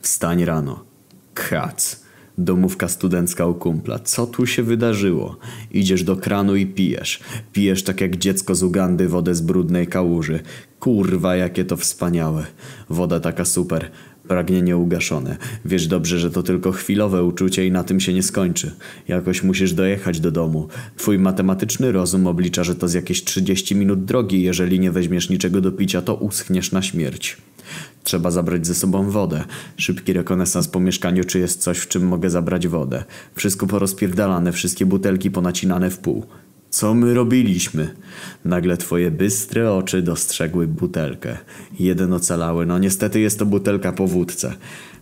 Wstań rano. Kac. Domówka studencka u kumpla. Co tu się wydarzyło? Idziesz do kranu i pijesz. Pijesz tak jak dziecko z Ugandy wodę z brudnej kałuży. Kurwa, jakie to wspaniałe. Woda taka super. Pragnienie ugaszone. Wiesz dobrze, że to tylko chwilowe uczucie i na tym się nie skończy. Jakoś musisz dojechać do domu. Twój matematyczny rozum oblicza, że to z jakieś 30 minut drogi. Jeżeli nie weźmiesz niczego do picia, to uschniesz na śmierć. Trzeba zabrać ze sobą wodę. Szybki rekonesans po mieszkaniu, czy jest coś, w czym mogę zabrać wodę. Wszystko porozpierdalane, wszystkie butelki ponacinane w pół. Co my robiliśmy? Nagle twoje bystre oczy dostrzegły butelkę. Jeden ocalały, no niestety jest to butelka po wódce.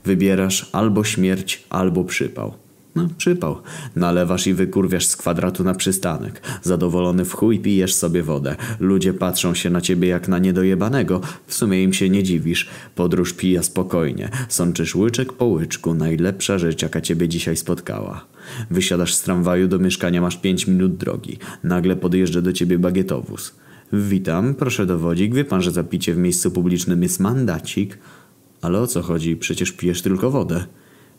Wybierasz albo śmierć, albo przypał. No, przypał. Nalewasz i wykurwiasz z kwadratu na przystanek. Zadowolony w chuj pijesz sobie wodę. Ludzie patrzą się na ciebie jak na niedojebanego. W sumie im się nie dziwisz. Podróż pija spokojnie. Sączysz łyczek po łyczku. Najlepsza rzecz, jaka ciebie dzisiaj spotkała. Wysiadasz z tramwaju, do mieszkania masz pięć minut drogi. Nagle podjeżdża do ciebie bagietowóz. Witam, proszę dowodzik. Wie pan, że za picie w miejscu publicznym jest mandacik? Ale o co chodzi? Przecież pijesz tylko wodę.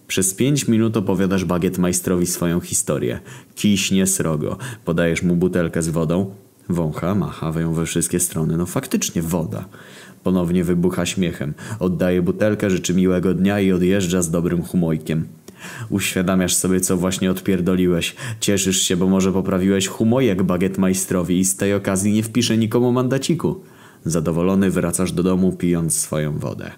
Przez pięć minut opowiadasz bagietmajstrowi swoją historię. Kiśnie srogo. Podajesz mu butelkę z wodą. Wącha, macha ją we wszystkie strony. No faktycznie woda. Ponownie wybucha śmiechem. Oddaje butelkę, życzy miłego dnia i odjeżdża z dobrym humojkiem. Uświadamiasz sobie, co właśnie odpierdoliłeś. Cieszysz się, bo może poprawiłeś humojek bagietmajstrowi i z tej okazji nie wpisze nikomu mandaciku. Zadowolony wracasz do domu pijąc swoją wodę.